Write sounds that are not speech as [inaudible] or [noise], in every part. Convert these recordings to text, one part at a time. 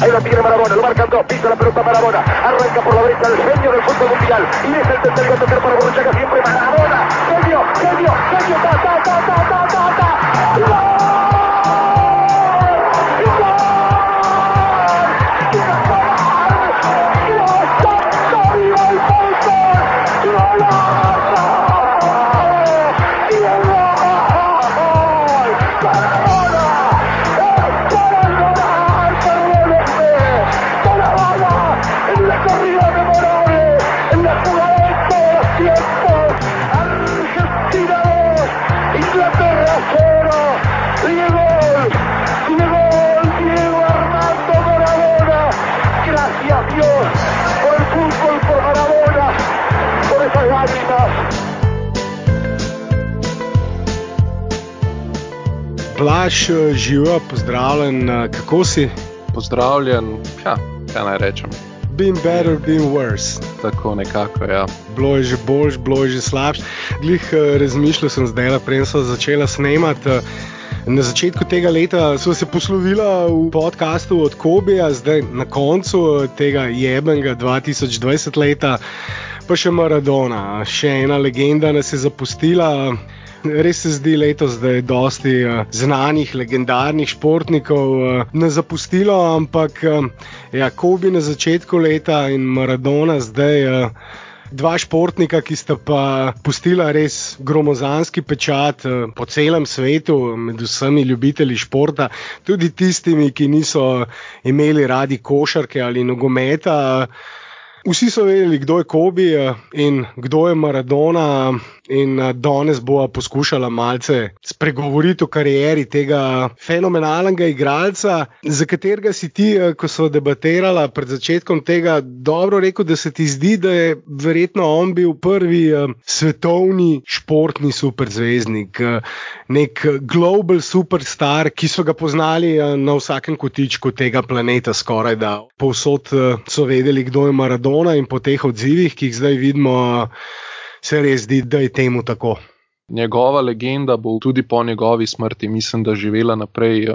Ahí la tiene Marabona, lo marcan dos, pisa la pelota Marabona. Arranca por la derecha el genio del fútbol mundial. Y es el tercer gol para Borruchaga, siempre Marabona. Genio, genio, genio, ta, ta, ta, ta, ta, ta, ta. ¡Gol! Blaž, živa, pozdravljen, kako si? Pozdravljen, ja, kaj naj rečem. Been better, been worse. Tako nekako, ja. Bilo je že boljš, bilo je že slabš. Glih eh, razmišljal sem zdaj, da prej sem začela snemati. Eh, na začetku tega leta smo se poslovili v podkastu od Kobija, zdaj na koncu eh, tega jebenega 2020 leta, pa še Maradona. Še ena legenda nas je zapustila. Res se zdi letos, da je dosti uh, znanih, legendarnih športnikov uh, ne zapustilo, ampak ja, Kobi na začetku leta in Maradona zdaj. Dva športnika, ki sta pa pustila res gromozanski pečat po celem svetu, med vsemi ljubitelji športa, tudi tistimi, ki niso imeli radi košarke ali nogometa. Vsi so vedeli, kdo je Kobi eh, in kdo je Maradona, in eh, danes bo poskušala malce spregovoriti o karieri tega fenomenalnega igralca, za katerega si ti, eh, ko so debatirala pred začetkom tega, dobro rekel, da se ti zdi, da je verjetno on bil prvi svetovni športni superzvezdnik, nek global superstar, ki so ga poznali na vsakem kotičku tega planeta, skoraj da. Povsod so vedeli, kdo je Maradona. Maradona in po teh odzivih, ki jih zdaj vidimo, se res zdi, da je temu tako. Njegova legenda bo tudi po njegovi smrti, mislim, da živela naprej.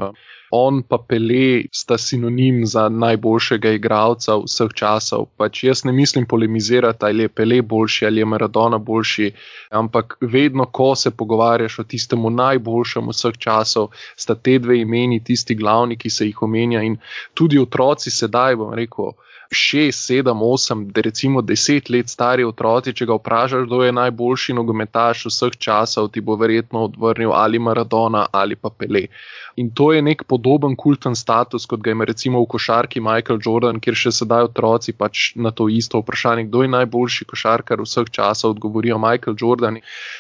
On pa Pele sta sinonim za najboljšega igralca vseh časov. Pač jaz ne mislim polemizirati, ali je Pele boljši ali je Maradona boljši, ampak vedno, ko se pogovarjaš o tistemu najboljšemu vseh časov, sta te dve imeni tisti glavni, ki se jih omenja. In tudi otroci sedaj, bom rekel šest, sedem, osem, recimo deset let stari otroci, če ga vprašaš, kdo je najboljši nogometaš vseh časov, ti bo verjetno odvrnil ali Maradona ali pa Pele. In to je nek podoben kulten status, kot ga ima recimo v košarki Michael Jordan, kjer še sedaj otroci pač na to isto vprašanje, kdo je najboljši košarkar vseh časov, odgovorijo Michael Jordan.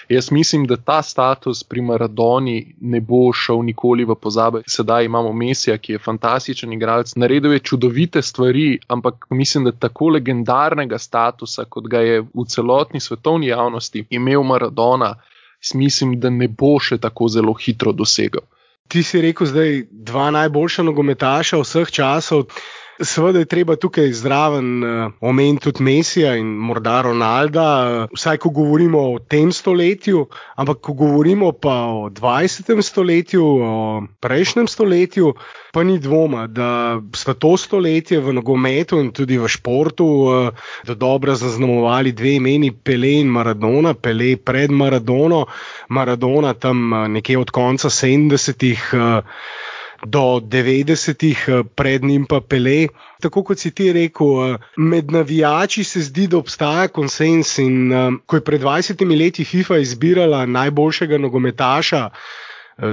Jaz mislim, da ta status pri Maradoni ne bo šel nikoli v pozabe. Sedaj imamo Mesija, ki je fantastičen igralec, naredil je čudovite stvari, ampak mislim, da tako legendarnega statusa, kot ga je v celotni svetovni javnosti imel Maradona, mislim, da ne bo še tako zelo hitro dosegel. Ti si rekel, da je dva najboljša nogometaša vseh časov. Sveda je treba tukaj zraven uh, omeniti tudi Mesija in morda Ronalda, uh, vsaj ko govorimo o tem stoletju, ampak ko govorimo pa o 20. stoletju, o prejšnjem stoletju, pa ni dvoma, da sta to stoletje v nogometu in tudi v športu uh, dobro zaznamovali dve imeni, Pele in Maradona, Pele pred Maradono, Maradona tam uh, nekje od konca 70-ih. Do 90-ih, eh, pred njim pa Pele. Tako kot si ti rekel, eh, med navijači se zdi, da obstaja konsens. In eh, ko je pred 20 leti FIFA izbirala najboljšega nogometaša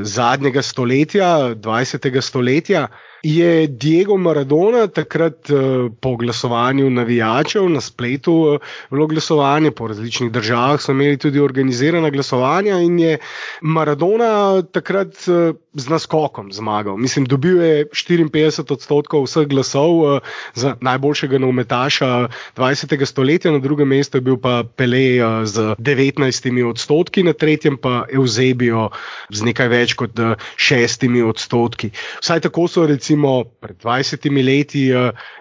zadnjega stoletja, 20. stoletja, je Diego Maradona takrat eh, po glasovanju navijačev na spletu bilo eh, glasovanje, po različnih državah so imeli tudi organizirana glasovanja in je Maradona takrat eh, z naskokom zmagal. Mislim, dobil je 54 odstotkov vseh glasov za najboljšega nogometaša 20. stoletja, na drugem mestu je bil pa Pele z 19 odstotki, na tretjem pa Eusebio z nekaj več kot 6 odstotki. Vsaj tako so recimo recimo pred 20 leti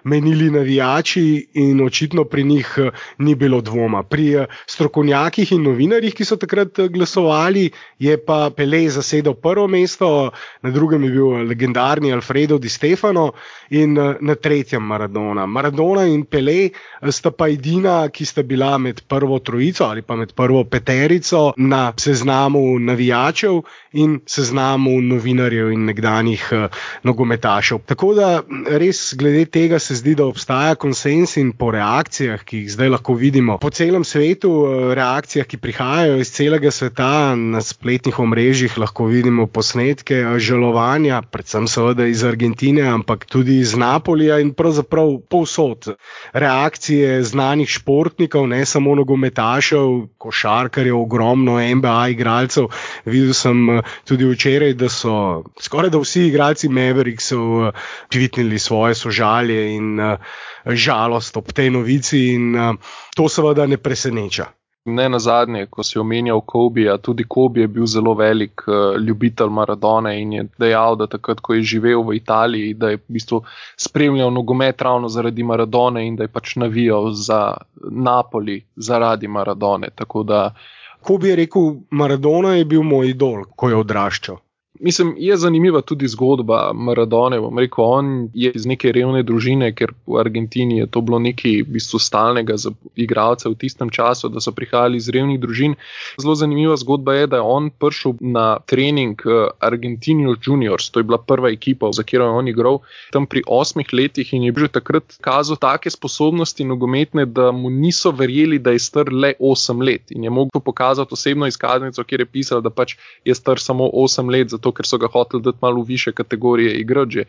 menili navijači in očitno pri njih ni bilo dvoma. Pri strokovnjakih in novinarjih, ki so takrat glasovali, je pa Pele zasedel prvo mesto, na drugem je bil legendarni Alfredo Di Stefano in na tretjem Maradona. Maradona in Pele sta pa edina, ki sta bila med prvo trojico ali pa med prvo peterico na seznamu navijačev in seznamu novinarjev in nekdanjih uh, nogometašev. Tako da res glede tega se zdi, da obstaja konsens in po reakcijah, ki jih zdaj lahko vidimo po celem svetu, uh, reakcijah, ki prihajajo iz celega sveta na spletnih omrežjih, lahko vidimo posnetke uh, žalovanja, predvsem seveda iz Argentine, ampak tudi iz Napolija in pravzaprav povsod. Reakcije znanih športnikov, ne samo nogometašev, košarkarjev, ogromno NBA igralcev. Videl sem eh, tudi včeraj, da so skoraj da vsi igralci Mavericksov eh, tvitnili svoje sožalje in eh, žalost ob tej novici, in to seveda ne preseneča. Ne na zadnje, ko si omenjal Kobija, tudi Kobi je bil zelo velik uh, ljubitelj Maradone in je dejal, da takrat, ko je živel v Italiji, da je v bistvu spremljal nogomet ravno zaradi Maradone in da je pač navijal za Napoli zaradi Maradone. Kobi je rekel, Maradona je bil moj idol, ko je odraščal. Mislim, je zanimiva tudi zgodba Maradone. Rekel, on je iz neke revne družine, ker v Argentini je to bilo nekaj v bistvu stalnega za igralce v tistem času, da so prihajali iz revnih družin. Zelo zanimiva zgodba je, da je on prišel na trening eh, Argentinijo Juniors, to je bila prva ekipa, za katero je on igral tam pri osmih letih in je bil takrat kazal take sposobnosti nogometne, da mu niso verjeli, da je star le osem let in je mogel pokazati osebno izkaznico, kjer je pisal, da pač je star samo osem let. Zato ker so ga hoteli dati malo više kategorije igrače.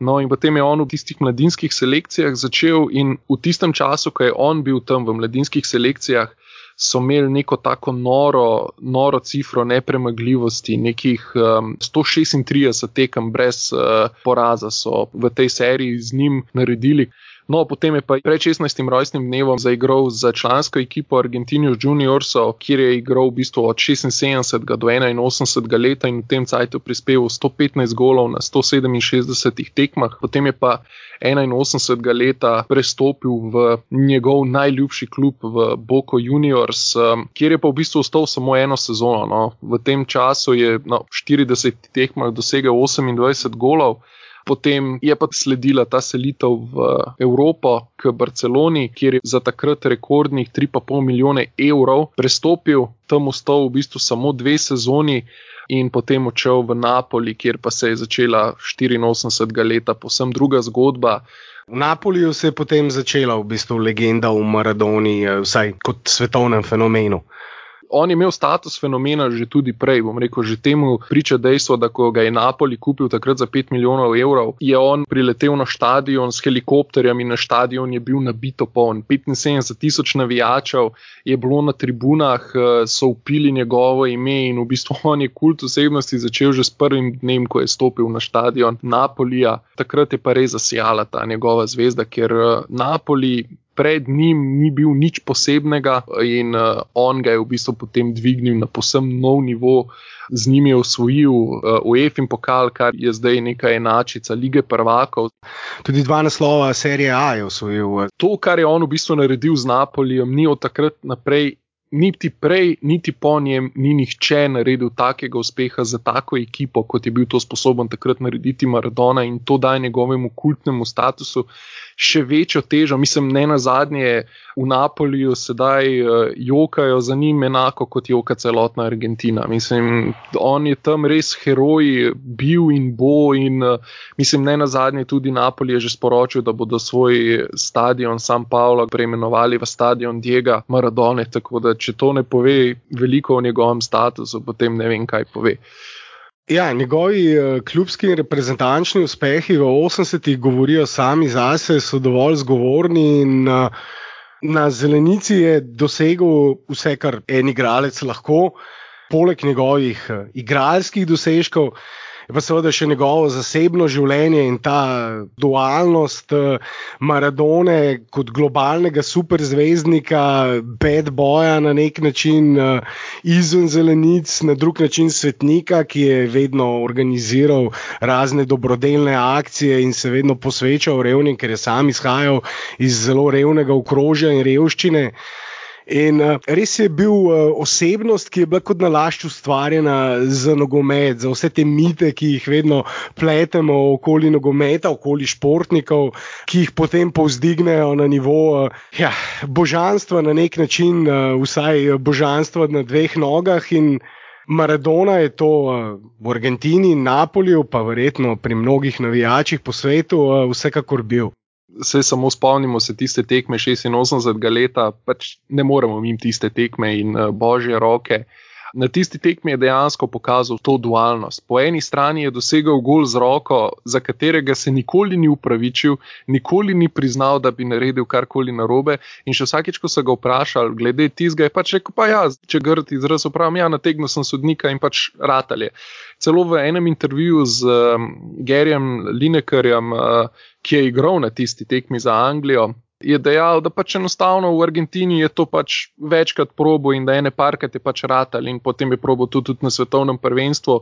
No, in potem je on v tistih mladinskih selekcijah začel, in v tistem času, ko je on bil tam v mladinskih selekcijah, so imeli neko tako noro, noro cifro nepremagljivosti, nekih um, 136 tekem brez uh, poraza so v tej seriji z njim naredili. No, potem je pa pred 16. rojstnim dnevom zaigral za člansko ekipo Argentinijo Juniorso, kjer je igral v bistvu od 76 do 81 let in v tem cajtu prispeval 115 golov na 167 tekmah. Potem je pa 81 leta prestopil v njegov najljubši klub v Boko Juniors, kjer je pa v bistvu ostal samo eno sezono. No. V tem času je na 40 tekmah dosegel 28 golov. Potem je pa sledila ta selitev v Evropo, k Barceloni, kjer je za takrat rekordnih 3,5 milijone evrov prestopil, tam ostal v bistvu samo dve sezoni. In potem odšel v Napoli, kjer pa se je začela 84. leta, posebno druga zgodba. V Napoliju se je potem začela v bistvu legenda o Maradoni, eh, vsaj kot svetovnem fenomenu on je imel status fenomena že tudi prej. Bom rekel, že temu priča dejstvo, da ko ga je Napoli kupil takrat za 5 milijonov evrov, je on priletel na stadion s helikopterjem in na stadion je bil nabito poln. 75 tisoč navijačev je bilo na tribunah, eh, so upili njegovo ime in v bistvu [laughs] on je kult osebnosti začel že s prvim dnem, ko je stopil na stadion Napolija. Takrat je pa res zasijala ta njegova zvezda, ker eh, Napoli pred njim ni bil nič posebnega in uh, on ga je v bistvu potem dvignil na posebno nov nivo. Z njimi je osvojil uh, UEFA in pokal, kar je zdaj neka enačica lige prvakov. Tudi dva naslova serije A je osvojil. To, kar je on v bistvu naredil z Napolijem, ni od takrat naprej niti prej, niti po njem ni nihče naredil takega uspeha za tako ekipo, kot je bil to sposoben takrat narediti Maradona in to daje njegovemu kultnemu statusu še večjo težo. Mislim, ne na zadnje v Napoliju sedaj uh, jokajo za njim enako kot joka celotna Argentina. Mislim, on je tam res heroj, bil in bo in uh, mislim, ne na zadnje tudi Napoli je že sporočil, da bodo svoj stadion San Paolo preimenovali v stadion Diega Maradone. Tako da če to ne pove veliko o njegovem statusu, potem ne vem, kaj pove. Ja, njegovi uh, klubski in reprezentančni uspehi v 80-ih govorijo sami zase, so dovolj zgovorni in uh, na zelenici je dosegel vse, kar en igralec lahko, poleg njegovih uh, igralskih dosežkov pa seveda še njegovo zasebno življenje in ta dualnost eh, Maradone kot globalnega superzvezdnika, bed boja na nek način eh, izven zelenic, na drug način svetnika, ki je vedno organiziral razne dobrodelne akcije in se vedno posvečal revnim, ker je sam izhajal iz zelo revnega okrožja in revščine. In uh, res je bil uh, osebnost, ki je bila kot nalašč ustvarjena za nogomet, za vse te mite, ki jih vedno pletemo okoli nogometa, okoli športnikov, ki jih potem povzdignejo na nivo uh, ja, božanstva na nek način, uh, vsaj božanstva na dveh nogah. Maradona je to v Argentini in Napolju, pa verjetno pri mnogih navijačih po svetu, vsekakor bil. Vse samo spomnimo se tiste tekme 86 let, pač ne moremo jim tiste tekme in uh, božje roke. Na tisti tekmi je dejansko pokazal to dualnost. Po eni strani je dosegel gol z roko, za katerega se nikoli ni upravičil, nikoli ni priznal, da bi naredil karkoli narobe. In še vsakeč, ko so ga vprašali, glede tizga, je pač rekel: Pa ja, če grd izraz upravim, ja, nategnil sem sodnika in pač ratalje. Celo v enem intervjuju z um, Gerjem Linekerjem. Uh, ki je igral na tisti tekmi za Anglijo, je dejal, da pač enostavno v Argentini je to pač večkrat probo in da ene parkrat je pač ratal in potem je probo tudi, tudi na svetovnem prvenstvu.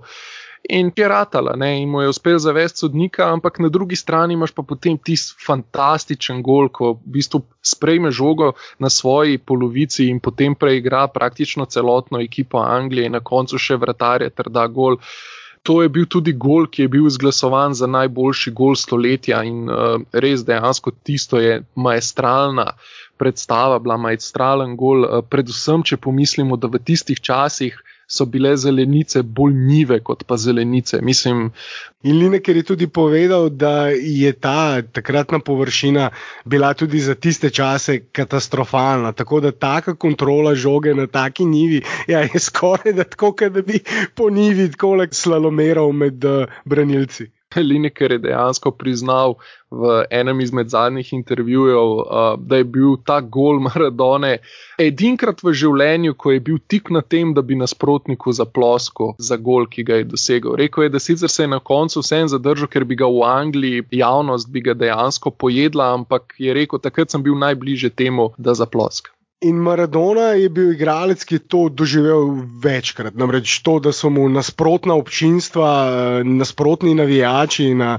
In je ratala, ne? in mu je uspel zavesti sodnika, ampak na drugi strani imaš pa potem tisti fantastičen gol, ko v bistvu sprejme žogo na svoji polovici in potem preigra praktično celotno ekipo Anglije in na koncu še vratarje ter da gol. Uh, to je bil tudi gol, ki je bil izglasovan za najboljši gol stoletja in uh, res dejansko tisto je maestralna predstava, bila maestralen gol, uh, predvsem, če pomislimo, da v tistih časih so bile zelenice bolj nive kot pa zelenice. Mislim, in Lineker je tudi povedal, da je ta takratna površina bila tudi za tiste čase katastrofalna. Tako da taka kontrola žoge na taki nivi ja, je skoraj da tako, da bi po nivi tako slalomeral med uh, branilci. Lineker je dejansko priznal v enem izmed zadnjih intervjujev, uh, da je bil ta gol Maradone edinkrat v življenju, ko je bil tik na tem, da bi nasprotniku zaploskal za gol, ki ga je dosegel. Rekl je, da sicer se je na koncu vsem zadržal, ker bi ga v Angliji javnost bi ga dejansko pojedla, ampak je rekel, takrat sem bil najbliže temu, da zaploskam. In Maradona je bil igralec, ki je to doživel večkrat. Namreč to, da so mu nasprotna občinstva, nasprotni navijači na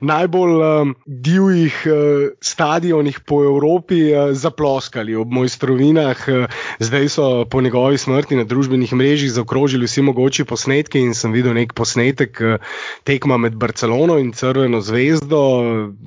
najbolj um, divjih uh, stadionih po Evropi uh, zaploskali ob mojstrovinah. Uh, zdaj so po njegovi smrti na družbenih mrežah zaokrožili vsi mogoči posnetki in sem videl nek posnetek uh, tekma med Barcelono in Crveno zvezdo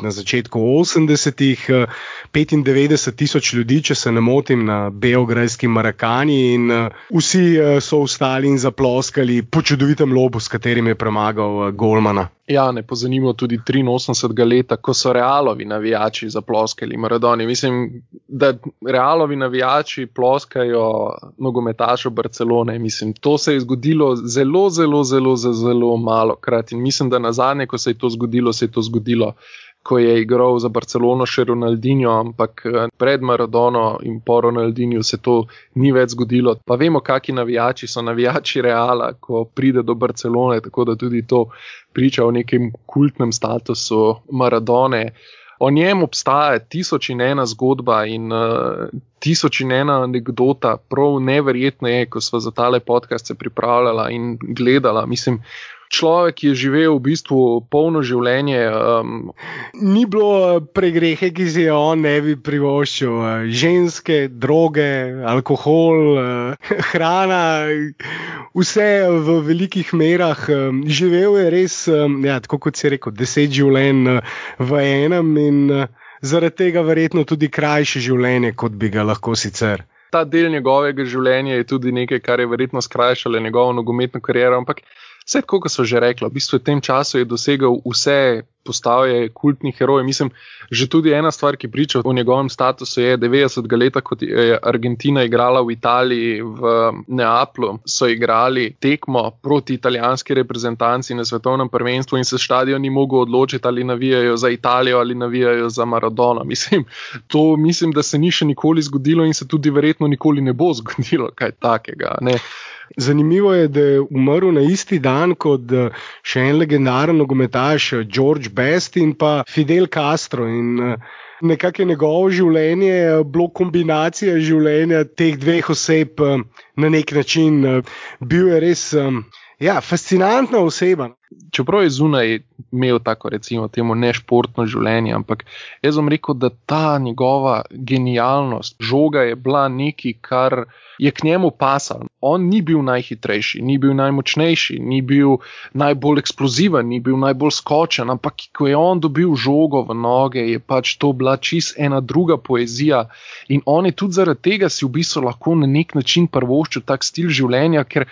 na začetku 80-ih. Uh, 95 tisoč ljudi, če se ne motim, na Beograjski Marakani in uh, vsi uh, so vstali in zaploskali po čudovitem lobu, s katerim je premagal uh, Golmana. Ja, ne pozanimo tudi 83 let, ko so realovi navijači zaploskali Maradoni. Mislim, da realovi navijači ploskajo nogometašu Barcelone. Mislim, to se je zgodilo zelo, zelo, zelo, zelo, zelo malo krat. In mislim, da na zadnje, ko se je to zgodilo, se je to zgodilo ko je igral za Barcelono še Ronaldinho, ampak eh, pred Maradono in po Ronaldinju se to ni več zgodilo. Pa vemo, kakšni navijači so navijači Reala, ko pride do Barcelone, tako da tudi to priča o nekem kultnem statusu Maradone. O njem obstaja tisoč in ena zgodba in uh, tisoč in ena anekdota, prav neverjetno je, ko smo za tale podcast se pripravljali in gledali. Mislim, človek je živel v bistvu polno življenje. Um, Ni bilo pregrehe, ki si jo on ne bi privoščil. Uh, ženske, droge, alkohol, uh, [laughs] hrana, vse v velikih merah. Um, živel je res, um, ja, tako kot si rekel, deset življenj v enem in zaradi tega verjetno tudi krajše življenje, kot bi ga lahko sicer. Ta del njegovega življenja je tudi nekaj, kar je verjetno skrajšalo njegovo nogometno kariero, ampak Vse, kot so že rekli, v bistvu v tem času je dosegel vse postave kultnih herojev. Mislim, že tudi ena stvar, ki priča o njegovem statusu, je 90 let, ko je Argentina igrala v Italiji, v Neaplu, so igrali tekmo proti italijanski reprezentanci na svetovnem prvenstvu in se stadion ni mogel odločiti, ali navijajo za Italijo ali navijajo za Maradona. Mislim, to mislim, da se ni še nikoli zgodilo in se tudi verjetno nikoli ne bo zgodilo kaj takega. Ne. Zanimivo je, da je umrl na isti dan kot še en legendaren nogometaš, George Best in pa Fidel Castro. In, Nekako je njegovo življenje bilo kombinacija življenja teh dveh oseb na nek način. Bil je res Ja, fascinantna oseba. Čeprav je zunaj imel tako, recimo, temu nešportno življenje, ampak jaz bom rekel, da ta njegova genialnost, žoga je bila nekaj, kar je k njemu pasalo. On ni bil najhitrejši, ni bil najmočnejši, ni bil najbolj eksploziven, ni bil najbolj skočen, ampak ko je on dobil žogo v noge, je pač to bila čist ena druga poezija. In on je tudi zaradi tega si v bistvu lahko na nek način prvoščil tak stil življenja, ker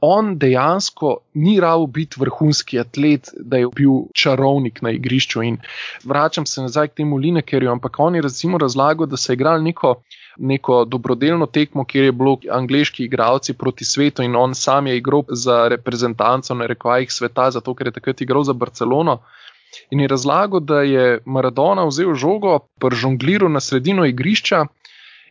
on dejansko ni rado biti vrhunski atlet, da je bil čarovnik na igrišču. In vračam se nazaj k temu Linekerju, ampak on je recimo razlagal, da se je igral neko. Neko dobrodelno tekmo, kjer je bilo angliški igralci proti svetu, in on sam je igral za reprezentanco, ne reko, ajh sveta, zato ker je takrat igral za Barcelono. In je razlagal, da je Maradona vzel žogo, pržongliral na sredino igrišča,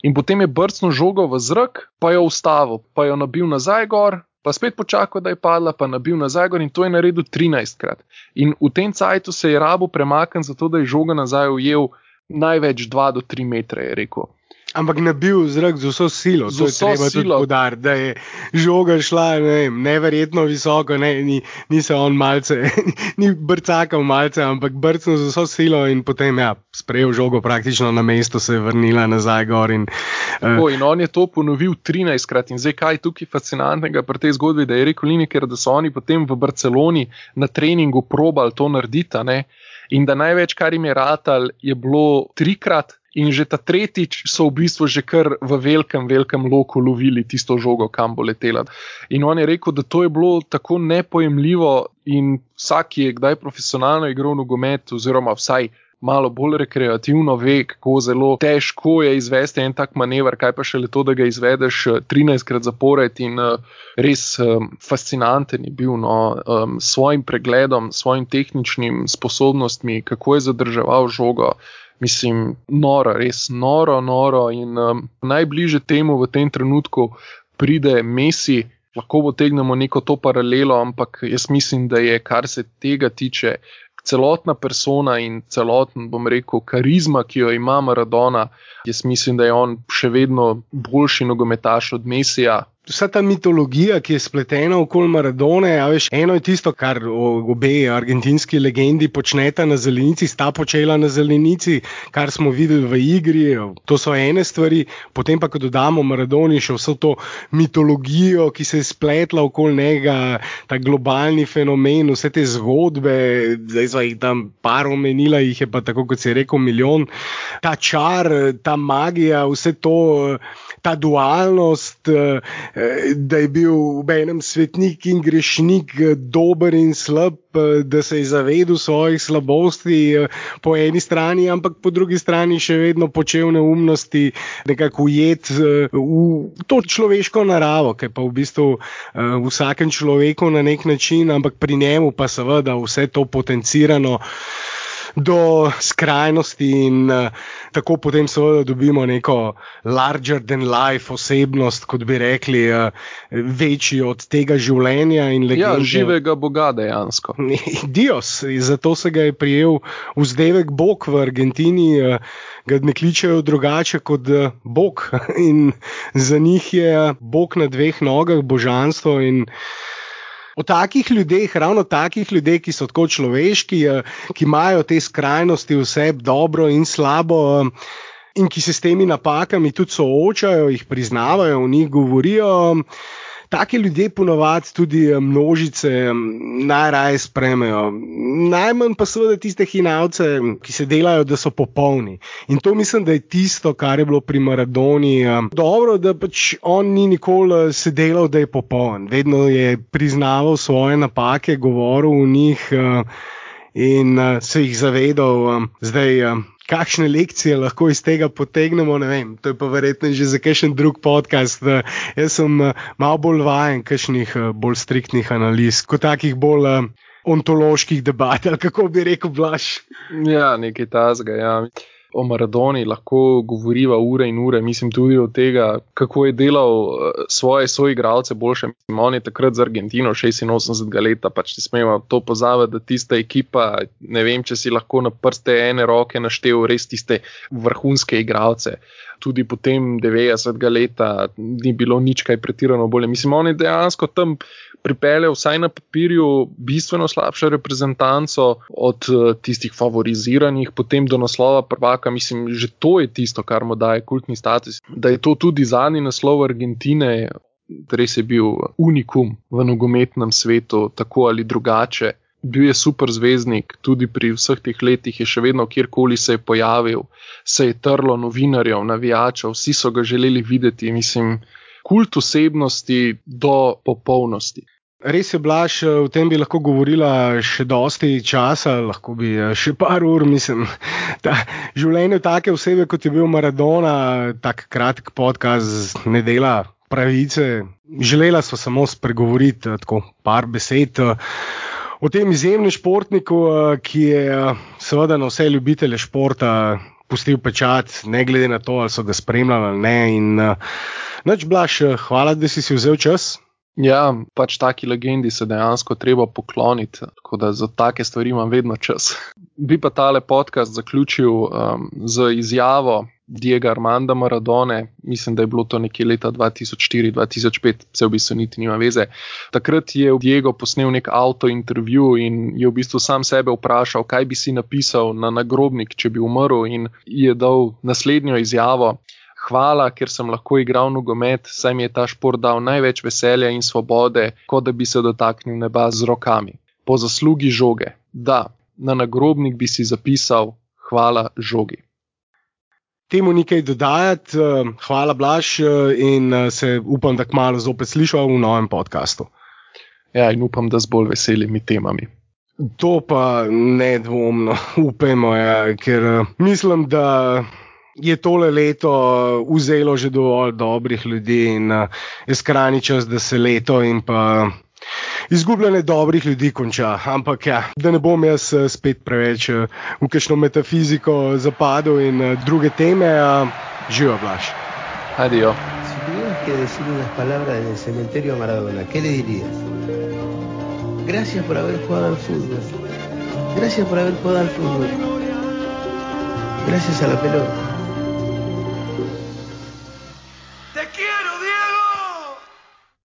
in potem je brcnil žogo v zrak, pa jo ustavil, pa jo nabil nazaj gor, pa spet počakal, da je padla, pa nabil nazaj in to je naredil 13 krat. In v tem cajtu se je rabo premaknil, zato da je žoga nazaj ujel največ 2 do 3 metre, je rekel ampak nabil zrak z vso silo. Z vso silo. Podar, da je žoga šla ne vem, neverjetno visoko, ne, ni, ni se on malce, [laughs] ni brcakal malce, ampak brcnil z vso silo in potem ja, sprejel žogo praktično na mesto, se je vrnila nazaj gor. In, uh, o, in on je to ponovil 13 krat. In zdaj kaj je tukaj fascinantnega pri tej zgodbi, da je rekel Lineker, da so oni potem v Barceloni na treningu probali to narediti. In da največ, kar jim je ratal, je bilo trikrat, in že ta tretjič so v bistvu že kar v velikem, velikem loku lovili tisto žogo, kam bo letela. In on je rekel, da to je bilo tako nepojemljivo, in vsak, ki je kdaj profesionalno igral nogomet, oziroma vsaj. Malo bolj rekreativno ve, kako zelo težko je izvesti en tak manever, kaj pa še le to, da ga izvedeš 13krat eh, zapored. In uh, res um, fascinanten je bil no, um, s svojim pregledom, s svojim tehničnim sposobnostmi, kako je zadrževal žogo. Mislim, noro, res noro, noro. In um, najbližje temu v tem trenutku pride Messi, lahko potegnemo neko to paralelo, ampak jaz mislim, da je, kar se tega tiče, celotna persona in celoten, bom rekel, karizma, ki jo ima Maradona, jaz mislim, da je on še vedno boljši nogometaš od Messija, vsa ta mitologija, ki je spletena okoli Maradone, a veš, eno je tisto, kar obe argentinski legendi počneta na zelenici, sta počela na zelenici, kar smo videli v igri, to so ene stvari, potem pa, ko dodamo Maradoni še vso to mitologijo, ki se je spletla okoli njega, ta globalni fenomen, vse te zgodbe, zdaj so jih tam par omenila, jih je pa tako, kot se je rekel, milijon, ta čar, ta magija, vse to ta dualnost, eh, da je bil v enem svetnik in grešnik, eh, dober in slab, eh, da se je zavedel svojih slabosti po eni strani, ampak po drugi strani še vedno počel neumnosti, nekako ujet v to človeško naravo, ki pa v bistvu v vsakem človeku na nek način, ampak pri njemu pa seveda vse to potencirano do skrajnosti, in uh, tako potem seveda dobimo neko larger than life osebnost, kot bi rekli, uh, večji od tega življenja in legende. Ja, živega Boga dejansko. [laughs] Dios, zato se ga je prijel vzdevek Bog v Argentini. Uh, Ga ne kličejo drugače kot Bog, [laughs] in za njih je Bog na dveh nogah, božanstvo. In o takih ljudeh, ravno takih ljudeh, ki so tako človeški, eh, ki imajo te skrajnosti vse dobro in slabo. Eh, in ki se s temi napakami tudi soočajo, jih priznavajo, o njih govorijo. Take ljudje ponovadi tudi eh, množice najraje spremejo. Najmanj pa seveda tiste hinavce, ki se delajo, da so popolni. In to mislim, da je tisto, kar je bilo pri Maradoni. Eh, dobro, da pač on ni nikoli eh, se delal, da je popoln. Vedno je priznaval svoje napake, govoril o njih in se jih zavedal. Zdaj, kakšne lekcije lahko iz tega potegnemo. Vem, to je pa verjetno že za kakšen drug podcast. Jaz sem eh, malo bolj vajen kakšnih eh, bolj striktnih analiz, kot takih bolj eh, ontoloških debat, ali kako bi rekel, blaš. Ja, nekaj tazga. Ja. O Maradoni lahko govoriva ure in ure, mislim tudi o tega, kako je delal eh, svoje soigralce boljše. Mislim, on je takrat z Argentino 86 let, pač ne smemo to pozavati, da tista ekipa, ne vem, če si lahko na prste ene roke naštel res tiste vrhunske igralce. Tudi potem 90 let ni bilo nič kaj pretirano bolje. Mislim, on je dejansko tam pripeljal vsaj na papirju bistveno slabšo reprezentanco od uh, tistih favoriziranih, potem do naslova prvaka. Mislim, že to je tisto, kar mu daje kultni status. Da je to tudi zadnji naslov Argentine, res je bil unikum v nogometnem svetu, tako ali drugače. Bil je super zvezdnik, tudi pri vseh teh letih je še vedno, kjerkoli se je pojavil, se je trlo novinarjev, navijačev, vsi so ga želeli videti, mislim, kult osebnosti do popolnosti. Res je, Blaž, o tem bi lahko govorila še dosti časa, lahko bi eh, še par ur, mislim. [laughs] Da življenje take osebe, kot je bil Maradona, tako kratek podcast, ne dela pravice. Želela so samo spregovoriti eh, tako par besed. Eh, o tem izjemnem športniku, ki je seveda na vse ljubitelje športa pustil pečat, ne glede na to, ali so ga spremljali ali ne. In, Noč, Blaž, hvala, da si si vzel čas. Ja, pač taki legendi se dejansko treba pokloniti, tako da za take stvari imam vedno čas. Bi pa tale podcast zaključil um, z izjavo Diego Armanda Maradone, mislim, da je bilo to nekje leta 2004-2005, vse v bistvu niti nima veze. Takrat je Diego posnel nek avto intervju in je v bistvu sam sebe vprašal, kaj bi si napisal na nagrobnik, če bi umrl, in je dal naslednjo izjavo hvala, ker sem lahko igral nogomet, saj mi je ta šport dal največ veselja in svobode, kot da bi se dotaknil neba z rokami. Po zaslugi žoge, da, na nagrobnik bi si zapisal: Hvala žogi. Temu nekaj dodajati, eh, hvala Blaž eh, in eh, se upam, da kmalo zopet slišal v novem podkastu. Ja, in upam, da z bolj veselimi temami. To pa nedvomno [laughs] upamo, ja, ker mislim, da je tole leto vzelo že dovolj dobrih ljudi in je skrajni čas, da se leto in pa izgubljanje dobrih ljudi konča. Ampak ja, da ne bom jaz uh, spet preveč uh, v kakšno metafiziko zapadel in uh, druge teme, živo blaš. Adijo. Que decir unas palabras en el cementerio Maradona, ¿qué le dirías? Gracias por haber jugado al fútbol. Gracias por haber jugado al fútbol. Gracias a la pelota.